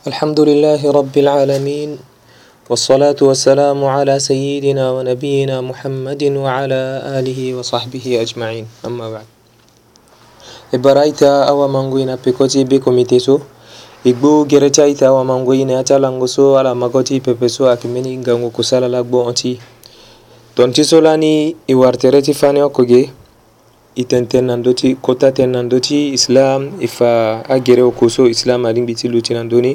الحمد لله رب العالمين والصلاة والسلام على سيدنا ونبينا محمد وعلى آله وصحبه أجمعين أما بعد ibaraita awa manguina pikoti bi komiteso igbo gereta ita awa manguina atalangoso ala magoti pepeso akimeni gango kusala lagbo onti tontisolani iwartereti fani okoge Iten tenan doti, kota tenan doti, islam efa agere okoso islam alingbi ti lutinan doni.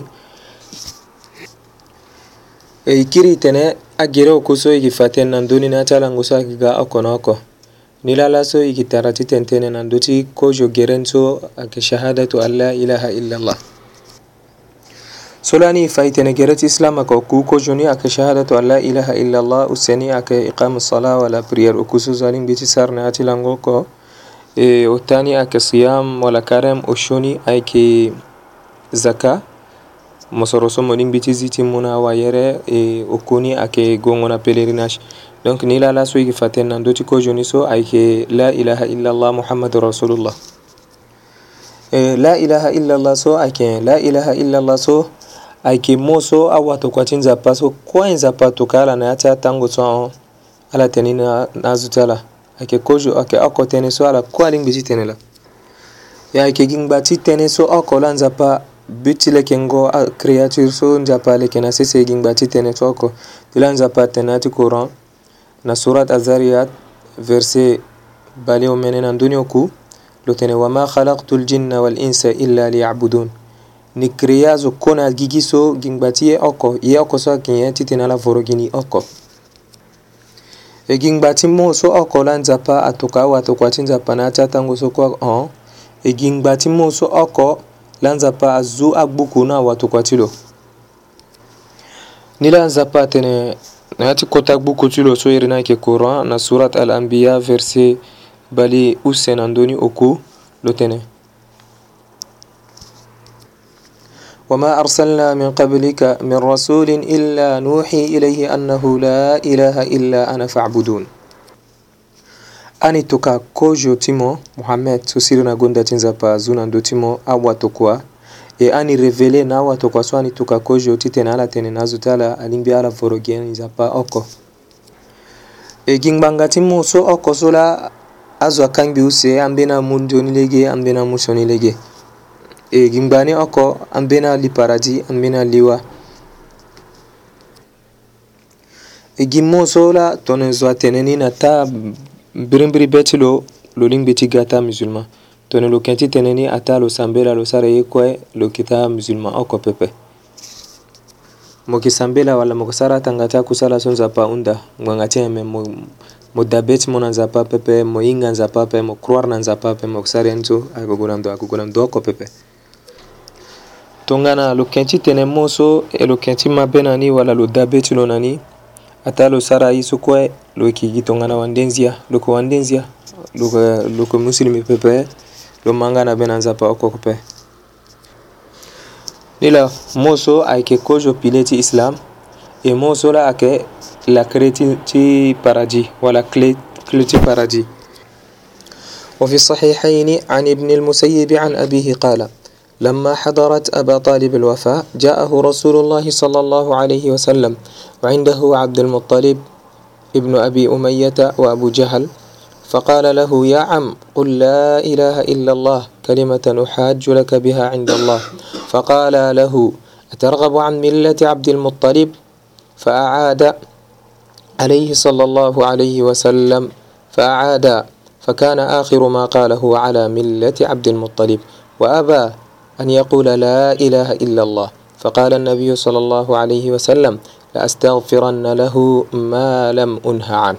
E ikiri tene agere okoso igi fa tenan doni na talango so akiga akono ako. Nilala so igi tarati tentene nan doti kojo geren so ake shahadatu alla ilaha illallah. solani faitene geret islam aka okuko joni aka shahadatu an la ilaha illallah useni aka iqamu sala wala prier okusu zalim ko والتاني اك صيام ولا كرم وشوني اك زكاة مصروسو مونين بتزي تيمونا ويري وكوني اك غونغونا بليريناش دونك نيلا لا سويغي فاتنا دوتي كو جونيسو اك لا اله الا الله محمد رسول الله la ilaha illallah so ayeke la ilaha illallah so ayeke mû so awatokua ti nzapa so kuâ e nzapa toka ala na ya ti atango so ahon ala tene na, na azo ti ala ayeke kozo ayeke oko tënë so ala kue alingbi ti tene la e ayeke gi ngba ti tënë so oko la nzapa but ti leke ngo acréature so nzapa leke na sese gi ngba ti tënë so oko ti la nzapa tene ya ti coran na surat azariyat verset bale omene na ndöni oku lo tene wama khalaktu ljinna walinsa illa liyabudun ni créa zo kue na gi gi so gi ngba ti ye oko ye oko so ayeke nyen titene ala voro gi ni oko Egingba ti mû so oko la nzapa atoka awatokua ti nzapa na ya ti atango so kue ahon egingba ti mû so oko la nzapa azu agbuku na awatokua ti lo ni la nzapa atene na ya ti kota gbuku ti lo so iri na yeke courant na surat al-anbiya verset bali use na ndöni oku lo tene وما أرسلنا من قبلك من رسول إلا نوحي إليه أنه لا إله إلا أنا فاعبدون ani toka kojo ti mo mohammed so siri na gonda ti nzapa azo na ndö ti mo awatokua e ani révélé na awatokua so ani toka kojo ti tene ala tene na azo ti ala alingbi ala voro gi ni nzapa oko e gi ngbanga ti mu so oko so la azo akangbi use ambeni amû ndioni lege ambeni amû sioni lege e gingbani oko an bena li paraji an bena liwa e gimmo sola tonen zuwa teneni na ta birimbiri beti lo lo lingbi ti ga ta musulman tene lo kenti teneni ata lo sambela lo sara ye kue lo yeke ta musulman oko pepe mo yeke sambela wala mo yeke sara atanga ti akusala so nzapa hunda ngbanga ti ayeme mo, mo dabe ti mo na nzapa apepe mo hinga nzapa ape mo croire na nzapa ape mo yeke sara ye ni so agogo na ndo agogo na ndo oko pepe tongana lo kenci tene moso e lo kenci mabe na ni wala lo dabe ti lo na ni ata lo sara ye so kue lo yeke gi tongana wande nzia lo yeke wande nzia lo yeke lo yeke musilemi pepe lo manga na be na nzapa oko kupe ni lo mu so ayeke kozo pile ti islam e mu so la ayeke la kre ti, ti paradis wala clé ti paradis وفي الصحيحين عن ابن المسيب عن أبيه قال لما حضرت أبا طالب الوفاء جاءه رسول الله صلى الله عليه وسلم وعنده عبد المطلب ابن أبي أمية وأبو جهل فقال له يا عم قل لا إله إلا الله كلمة أحاج لك بها عند الله فقال له أترغب عن ملة عبد المطلب فأعاد عليه صلى الله عليه وسلم فأعاد فكان آخر ما قاله على ملة عبد المطلب وأبى أن يقول لا إله إلا الله فقال النبي صلى الله عليه وسلم لأستغفرن له ما لم أنه عنه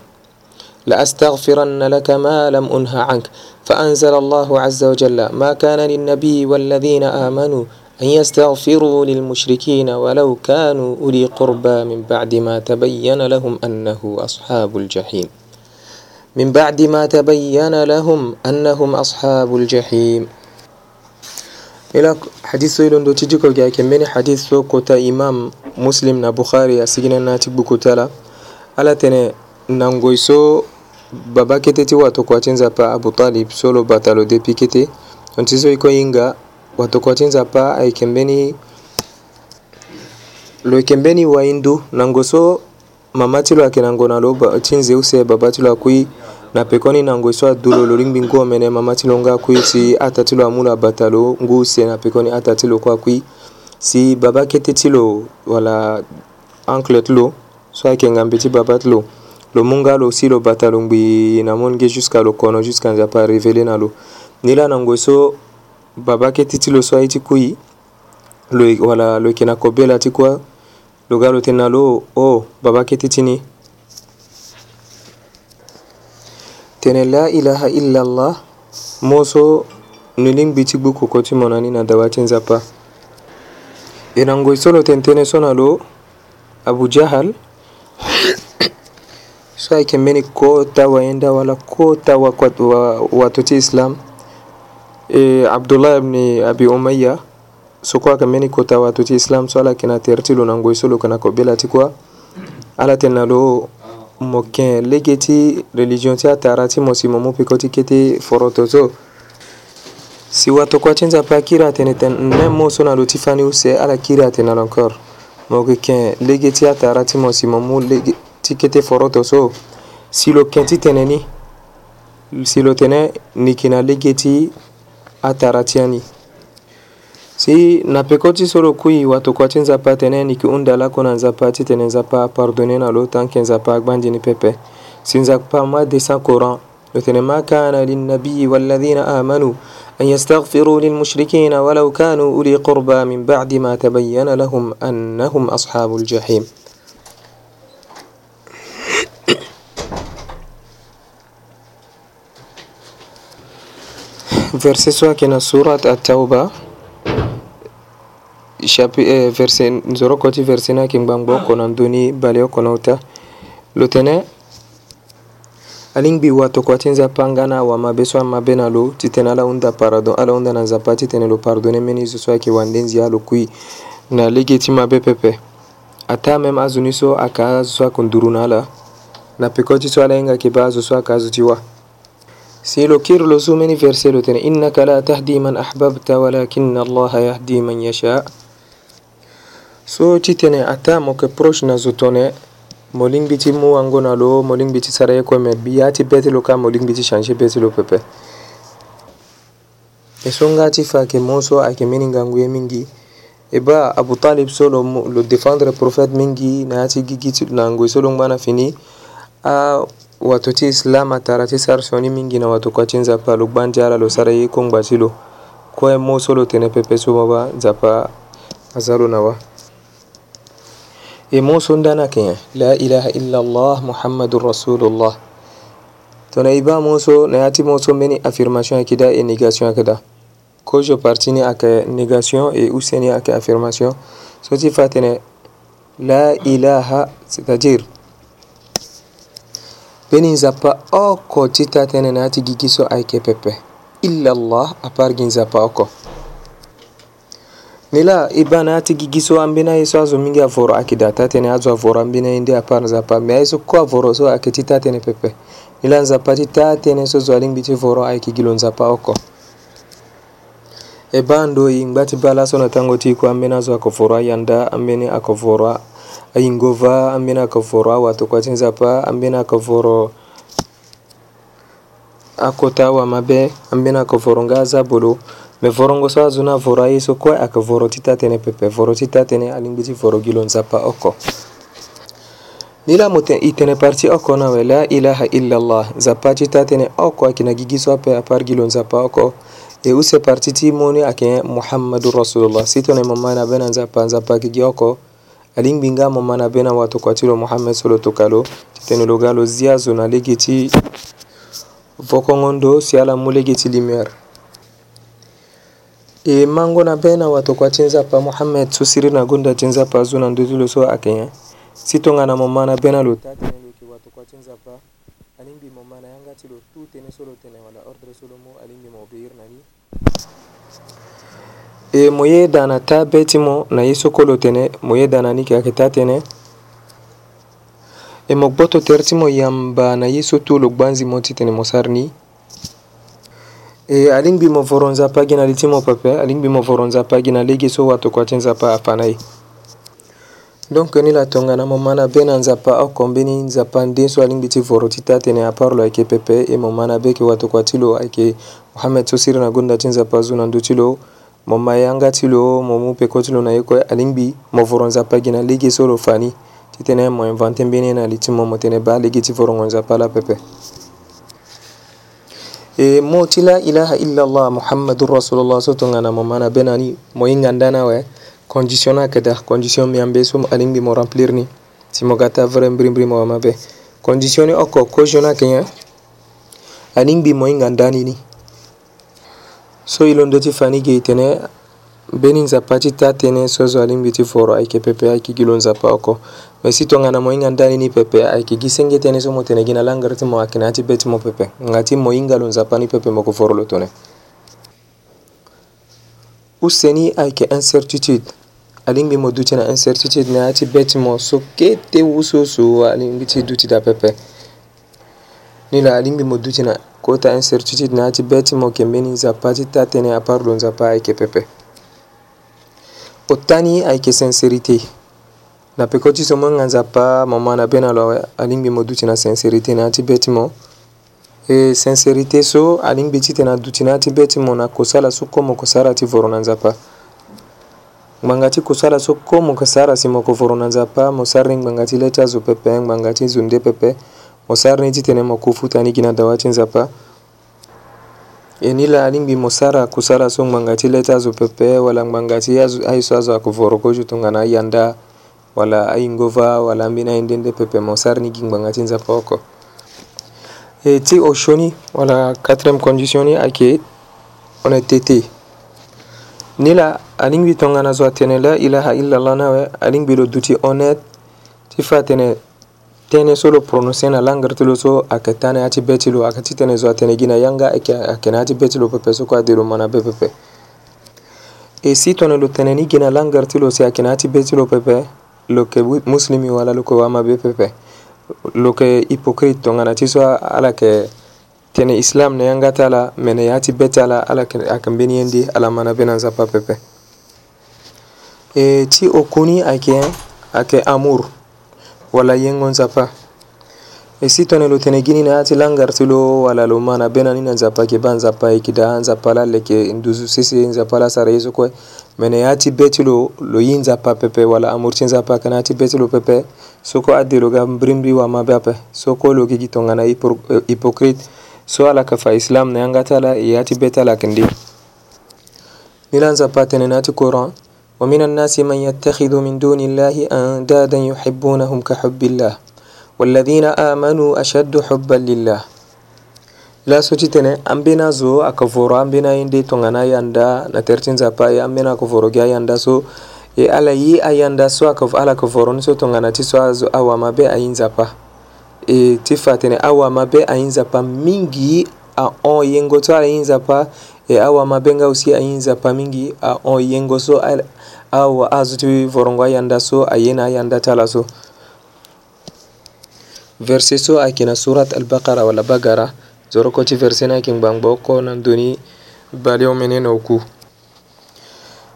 لأستغفرن لك ما لم أنه عنك فأنزل الله عز وجل ما كان للنبي والذين آمنوا أن يستغفروا للمشركين ولو كانوا أولي قربى من بعد ما تبين لهم أنه أصحاب الجحيم من بعد ما تبين لهم أنهم أصحاب الجحيم ila hadis oyiɗon ɗo tiji ko gea kemmeni hadis o kota imam muslim na bouhari a siginannati bukutala ala tene nangoy so baba kete ti wato kua ti nzapa abu talib so lo bata lo depi kete on ti so e kon hinga wato kua ti nzapa ayeke mbeni lo yeke mbeni wahindu nango so mama ti lo ayeke nango na lo ti nzeu se baba ti lo akui na pekoni na ngo so adulo lo lingbi ngu omene mama ti lo nga kui si ata ti lo amû lo abata lo ngu sie na pekoni ata ti lo kuâ kui si babâ kete ti lo wala uncle ti lo so ayeke ngambi ti babâ ti lo lo mû nga lo si lo bata lo ngbii na moni ge jusqu'à lo kono jusqu'à nzapa révélé na lo ni la na ngoi so babâ kete ti lo so aye ti kui lo e, wala lo yeke na kobela ti kuâ lo ga lo tene na lo o oh, babâ kete ti ni tene la ilaha illallah mo so nonin biti gbu koko ti mo na ni na dawati nzapa e na ngoi so lo tene tënë so na lo abu jahal so ayeke mbeni kota wayenda wala kota wato ti islam e abdullah ibni abi umayya so kue ayeke mbeni kota wato ti islam so ala yeke na tere ti lo na ngoi so lo yeke na yeke obela ti kua ala tene na lo moken legeti religion-tia tara ti mo si mo mu pikö ti kete foroto so si wa tokua ti nzapa kiri atene tene même mu so na lo ti fani use ala kiri atene ala encore mo yeke ken lege ti atara ti mo si mo mu lege ti kete foroto so si lo ken ti tene ni si lo tene niki na lege ti atara ti ani Si napekɔti so lo kui wato kuati nzapa tene niki unda ala kona nzapa ti tene nzapa pardonner na lo tanke nzapa agbandini pepe si nzapa ma dessin coran lo tene ma kana linnabiyi walladhina amanu mushrikina يستغفروا للمشركين kanu uli أولي min من بعد ما تبين لهم أنهم أصحاب الجحيم Verset 5 سورة التوبة Eh, nzoro koti verse na ayeke ngbangba ah. oko na ndöni bale oko na ota lo tene alingbi watokua ti nza panga na awamabe so amabe na lo titene ala hunda pardon ala hunda na nzapa titene lo pardonne mbeni zo so ayeke wande nzia alokui na lege ti mabe pepe ata même azo ni so ayeke azo so ayeke nduru na ala na peko ti so ala hinga yeke ba azo so ayeke azo ti wa si lo kiri lo so mbeni verse lo tene innaka la tahdi man ahbabta walakinna allaha yahdi man yasha' so titene atta moke proche na zo tone mo lingbi ti mu ango na lo mo lingbi ti sara ye kue me ya ti be ti lo ka mo lingbi ti changer be ti lo pepe e so nga ti fa yeke mu so ayeke mbeni ngangu ye mingi e ba abou talib so lo, lo défendre prophète mingi na ya ti gigi ti na ngoi so longba na fini awato ti islam atara ti sara sioni mingi na wato kua ti nzapa lo gba nzi ala lo sara ye kongba ti lo kue mu so lo tene pepe so mo ba nzapa azia lo na wa e musundana keya la ilaha illallah muhammadun rasulullah to na iba muso na yati muso meni affirmation akida e négation akida ko je partini ake négation et useni ake affirmation soti fatene la ilaha c'est-à-dire beni nzapa oko ti tatene na yati gi gi so ayeke pepe illallah à part gi nzapa oko nila i bana a tigi giso an bena ye so a zo mingi a voro ayeke da ta tënë azo avoro ambeni ye nde apara nzapa me aye so kue avoro so ayeke ti ta tënë pepe ni la nzapa ti ta tënë so zo alingbi ti voro ayeke gi lo nzapa oko e ba ndo e ngba ti ba laso na tango ti kue ambeni azo ayeke voro ayanda ambeni ayeke voro ahingova ambeni ayeke voro awatokua ti nzapa ambeni ayeke voro akota awa mabe ambeni ayeke voro nga azabolo me vorongo so azo na voro aye so kue ayeke voro ti ta tënë pepe voro ti ta tënë alingbi ti voro gi lo nzapa oko ni la mo e tene parti oko na awe la ilaha illallah nzapa ti ta tënë oko ayeke na gigi so ape apar gi lo nzapa oko e use parti ti mû ni ayeke muhammadu rasulullah si tongana mo ma na abe na nzapa nzapa ayeke gi oko alingbi nga mo ma na abe na watokua ti lo muhammed so lo toka lo ti tene lo ga lo zia zo na lege ti vokongo ndo si ala mû lege ti lumière e mango napenda wato kua cenzapa mohammed so siri na gonda cenzapa zona ndozilo so akeye si tongana mo mana bena lo ta tene lo yeke wato kua cenzapa ani mbi mo ma na yanga ti lo tu tënë so lo tene wala ordre so lo mu ani mbi mo obéir na ni e mo ye da na ta be ti mo na ye soko lo tene mo ye da na ni yeke ayeke ta tënë e mo gboto tere ti mo yamba na ye so tu lo gba nzi mo ti tene mo sara ni e aligny mbi mivôrô nzapa agny na ty mopapa aligny mbi mivôrô nzapa agny na lege so watoko ti nzapa afa ye donc ni latongana mo mana be na nzapa oko mbeni nzapa nde so aligny mbi ti vôrô ti ta tene apart lo ayeke pepe e mo ma na be yeke watokua ti lo ayeke mohammed so siri na gonda ti nzapa azo na ndö ti lo mo ma yanga ti lo mo mu peko ti lo na ye kue aligny mbi mo vôrô nzapa gi na lege so lo fa ni ti tënë mo invente mbeni ye na li ti mo mo tene ba lege ti vôrôngo nzapa lapepe e moti la ilaha illallah muhammadur rasulullah so tongana mo mana benani mo ingandana we condition akeda condition mi ambe so alimbi mo remplir ni si mo gata vrai mbri mbri mo mabe condition oko kojona kenya alimbi mo ingandani ni so ilondo ti fani ge tene mbeni nzapa ti ta tënë so zo alingbi ti foro ayeke pepe ayeke gi lo nzapa oko si tongana mo hinga ndani ni pepe ayeke gi senge tënë so mo tene gi na langara ti mo ayeke na yâ ti be ti mo pepe nga ti mo hinga lo nzapa ni pepe moko foro lo tene useni ayeke incertitude alingbi mo duti na incertitude na yâ ti be ti mo so kete wuso so alingbi ti duti da pepe ni lo alingbi mo duti na kota incertitude na yâ ti be ti mo yeke mbeni nzapa ti ta tënë apart lo nzapa ayeke pepe otani ayeke sincérité na peko ti so mû nganza apa mama na be na lo alingbi mo e duti na sincérité na yâ ti be ti mo e sincérité so alingbi ti tene aduti na yâ ti be ti mo na kosala so kue mo kosara ti voro na nzapa ngbanga ti kosala so kue mo kosara si mo kovoro na nzapa mo sari ni ngbanga ti le ti azo pepe ngbanga ti zo nde pepe mo sari ni ti tene mo kofuta ni gi na dawa ti nzapa e ni la alingbi mo sara kosara so ngbanga ti le ti azo pepe wala ngbanga ti aye so azo ayeke voro kue ti tongana ayanda wala aingo va wala ambeni aende nde pepeman sara ni gingba agnaty nzapa ao koa e ti ocho ni wala quatriéme condition ni ayeke ona tete ni la anigni mbi tongana zo atene la ilaha illallah na awe anigni mbi lo duti honnête ti fa atene tënë so lo prononcer na langre ti lo so ayeke ta na ya ti be ti lo ayeke ti tënë zo atene gi na yanga ayeke ayeke na ya ti be ti lo pepe so kue ade lo ma na be pepe e si tongana lo tene ni gi na langre ti lo si ayeke na ya ti be ti lo pepe loke muslimi wala loke wama be pepe loke hypocrite tongana ti so ala yeke tene islam na yanga ti ala me na yâ ti be ti ala ala ayeke mbeni ye ndi ala ma na be na nzapa pepe e ti okuni ayeke ayeke amour wala yengo nzapa e si tongana lo tene gi ni na yâ ti langar ti lo wala lo ma na be na ni na nzapa yeke ba nzapa e yeke da nzapa la ala yeke nduzu sese nzapa la sara ye so kue mene yacibbetulo lo yin zappa pepe wala amurcin zappa kana cibbetulo pepe soko adde loga brimbi wama bape soko logi gi tongana euh, hypocrite so ala kafa islam na yanga tala e yacibbe tala kindi nilan zappa tene nati courant ومن الناس من يتخذ من دون الله أندادا يحبونهم كحب الله والذين آمنوا أشد حبا لله lasoti tene an bena zo aka voro an bena yin de tongana yanda na tertin zapa ye an bena aka voro gi ayanda so ye ala yi ayanda so aka ala aka voro ni so tongana ti so azo awama be ayin zapa e ti fa tene awama be ayin zapa mingi ahon yengo so ala yin zapa e awama be nga aussi ayin zapa mingi ahon yengo so awa azo ti vorongo ayanda so aye na ayanda ti ala so verset so ayeke na surat albakara wala bagara zorokoti versenakin bangbokko nan duni bale omenen oku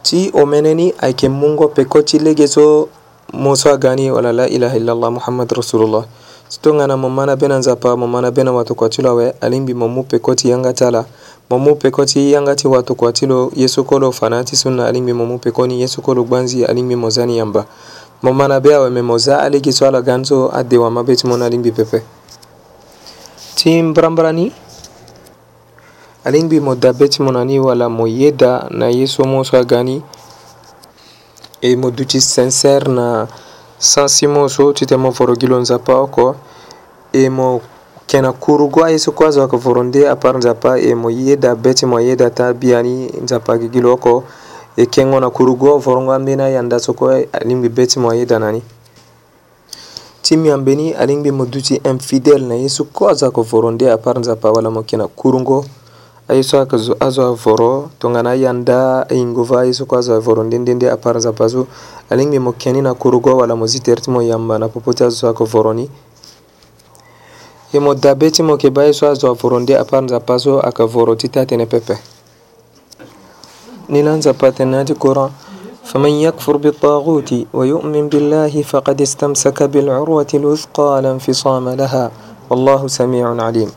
ti omeneni ayke mungo pekoti legeso musa gani wala la ilaha illallah muhammad rasulullah sitongana mo mana be na nzapa mo mana be na watokua ti lo awe alingbi mo mu pekoti yanga ti ala mo mu pekoti yanga ti watokua ti lo ye sokolo fana ti sunna alingbi mo mu pekoni ye sokolo gbanzi alingbi mo za ni yamba mo mana be awe me mo za alege so ala gan so adewa mabe ti mon alingbi pepe ti mbarambarani alin mbi mo dabe ti mo na ni wala mo yeda na ye so mo so aga ni e mo duti sincère na sansi mo so ti te mo voro gi lo nzapa oko e mo yeke na kuru gua ye so kue azo yeke voro nde apart nzapa e mo yeda be ti mo yeda ti abia ni nzapa gi gi lo oko e kengo na kuru gua vorongo ambeni aya nda so kue alingbi be ti mo ayeda na ni Timiambeni alingbe moduti infidèle na yesu ko aza ko voro nde aparnza pawalamoki na kurungo ayeso azo avoro tongana yanda ahingova ayeso ko azo avoro ndende nde aparnzapa azo alingbi mo kiani na kurugo wala mo zitere ti mo yamba na popote azo so ayeke voro ni ye mo dabe ti mo yeke ba ye so azo avoro nde aparnzapa azo ayeke voro ti ti atene pepe ni la nzapa atene na ti coran فمن يكفر بالطاغوت ويؤمن بالله فقد استمسك بالعروة الوثقى لا انفصام لها والله سميع عليم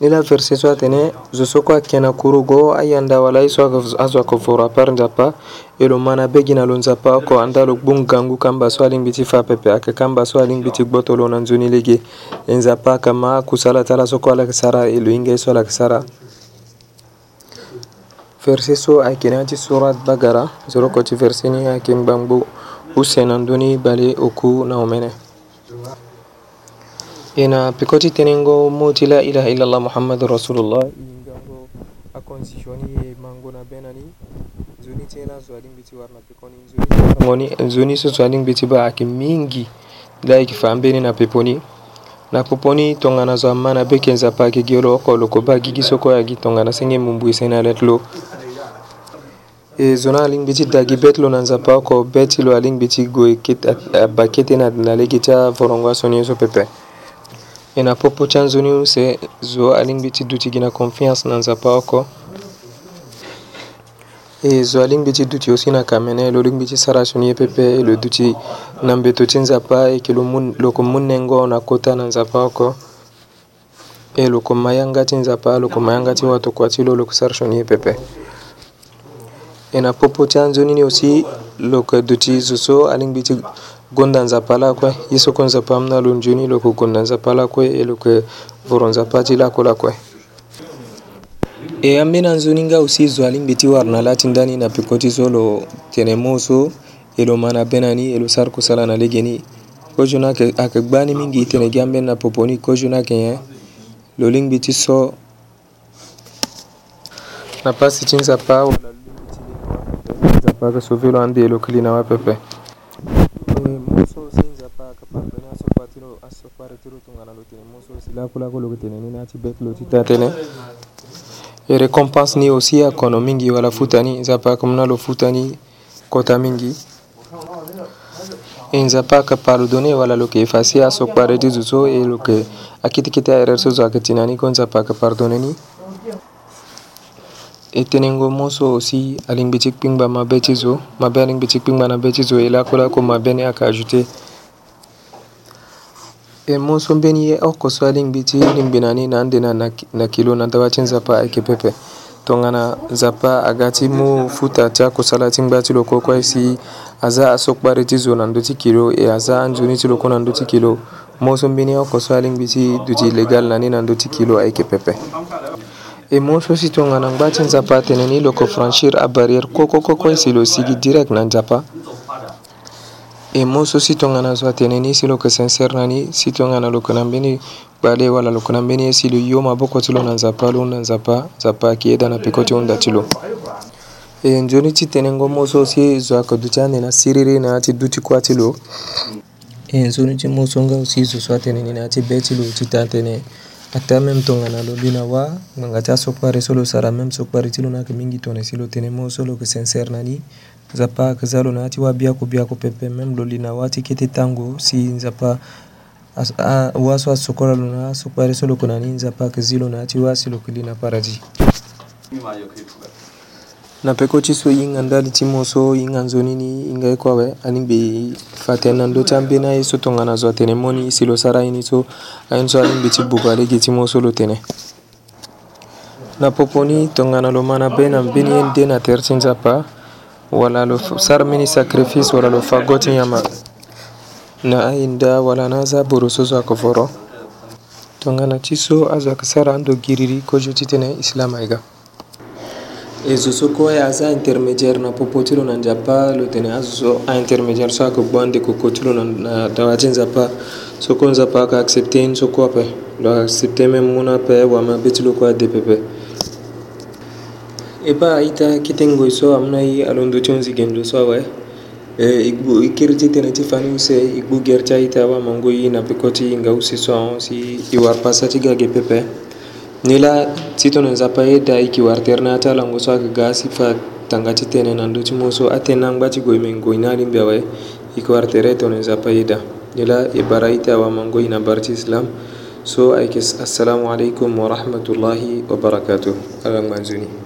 nila verse so atene zo so kue ayeke na kuru go ayanda wala so azo ayeke voro apart nzapa e lo ma na begi na lo nzapa oko anda lo gbu ngangu kamba so alingbi ti fa pepe ayeke kamba so alingbi ti gboto lo na nzoni lege e nzapa ayeke ma akusala ti ala so kue ala yeke sara e lo hinga ye so ala yeke sara Versesoo achiraati surat Baqaraa yeroo kochi-veersenii yaakin ba'amuu huseenan doonii balee ukuu na uumene. Ina pikoti tenengoo moti la ilaha illallah muhammadur rasulullah ingamboo akonsiishonii e mango na benani zoni tena zwadin biti warna pikoni zoni zoni so zwadin biti ba akin mingi laiki e faambeni na peponi. nakoponi tongana so ama na be kenza paki gi lo oko lo koba gi gi so kue agi tongana senge mû mbu e na let lo e zo na alingbi ti da gi be ti lo na nzapa oko be ti lo alingbi ti gue aba kete na lege ti avorongo asoni ye so pepe e na popo ti anzoni use zo alingbi ti duti gi na confiance na nzapa oko Ezwali mbi ti duti ose na camene lo lingbi ti sara so ni ye pepe e lo duti na mbeto ti nzapa e yeke loko mû nengo na kota na nzapa oko e loko ma yanga ti nzapa loko ma yanga ti watokua ti lo loko sara so ni ye pepe e na popo ti anzoni ni aussi loka duti zo so alingbi ti gonda nzapa la kue ye soko nzapa amû na lo nzoni loka gonda nzapa la kue e loka voro nzapa ti lako la kue e ammin anzoninga aussi zwalinɓe ti warna latindani na pikoti so lo tene mo so e lo mana benani e lo sar kusala na legeni kojuna ayeke gba ni mingi tene gi ambeni na popo ni kojuna yeke nyen eh, lo lingbi ti so na pasi ti nzapa wala lo lingbi ti lengwa nzapa ayeke sauve lo ande e lo kili na wapepe mo so si nzapa ayeke pardonne asokpa ti lo asokpa re ti lo tongana lo tene mo so si lakulaku lo yeke tene ni na ti bete lo ti ta tënë e recompense ni osia kono mingi wala futani nzapaka mnalofutani kota mingi e nzapaka pardone wala lo ke fasia so paredi zuzo e lo ke akitikite erreur suzo akitinani ko nzapaka pardone ni e tenengo moso osi alingbi tikpingba mabe ti zo mabe alingbi tikpingba na be ti zo e lakolo ako mabe ni aka ajouté Emosombeniye eh, eh, okoswalingbiti lingbinani nandena nakilo nadawa ti nzapa ayeke pepe tongana nzapa aga ti mu futa ti akosala ti ngba ti loko kue si aza asokpari ti zo na ndö ti kilo e aza anzoni ti loko na ndö ti kilo mû so mbeni okosua lingbi ti duti légal na ni na ndö ti kilo ayeke pepe e mû so si tongana ngba ti nzapa atene ni loko franchir abarrière koko kue si lo sigi direct na nzapa Emo so sitongana so ateneni si lo sincernani sitongana lokona mbeni bale wala lokona mbeni si lo yo maboko ti lo na nzapa lo na nzapa nzapa ayeke ye na peko ti hunda ti lo e nzoni ti tene ngomö so si e zo ayeke duti ande na siriri na yâ ti duti kuâ e ti lo e nzoni ti mû so nga si zo so atene ni na yâ ti be ti lo tita atene ata même tongana lobi na wâ ngbanga ti asokpari so lo sara même sokpari ti lo na yeke mingi tongana si lo tene mû so lo yeke sincère na ni nzapa kazalona ti wabiako biako pepe même lo li na wâ ti kete tango si nzapa wâ so asokora lo na asokpari so loko na ni nzapa kizi lo na ti wâ si loki li na paradis na peko ti so hinga ndali ti mo so hinga nzoni ni hinga ye kue awe ani mbi fa tene na ndö ti ambeni aye so tongana na zo atene mo ni si lo sara aini so aini so ani mbi ti buka lege ti mo so lo tene na popo ni tongana lo ma na be na mbeni ye nde na tere ti nzapa wala lo sar mini sacrifice wala lo fagoti yama na ainda wala na za boro so zo ayeke voro tongana ti so azo ayeke sara ando giriri kozo ti tënë islam ayega e zo so kue aza intermédiaire na popo ti lo na nzapa lo tene azo so intermédiaire so ayeke gba ndeko kue ti lo na dawa ti nzapa so kue nzapa ayeke accepté ni so kue ape lo accepté même mû ni ape wambe ti lo kue ade pepe Epa ita kitengo so amnai alondochonzi gendo so awe e, igbu ikirti tena ti fani use igbu gertia ita awa mangui na pekoti inga use so si iwar pasa ti gage pepe nila ti tongana nzapa ye da yeke wara tere na ya ti alango so agaga si fa tanga ti tënë na ndö ti mu so atënë angba ti gue mengoi ni arimbe awe yeke wara tere e tongana nzapa ye da ni la e bara ye ti awamangoi na bara ti islam so ayeke assalamu aleykum warahmatullahi wabarakatuh ala ngbanzoni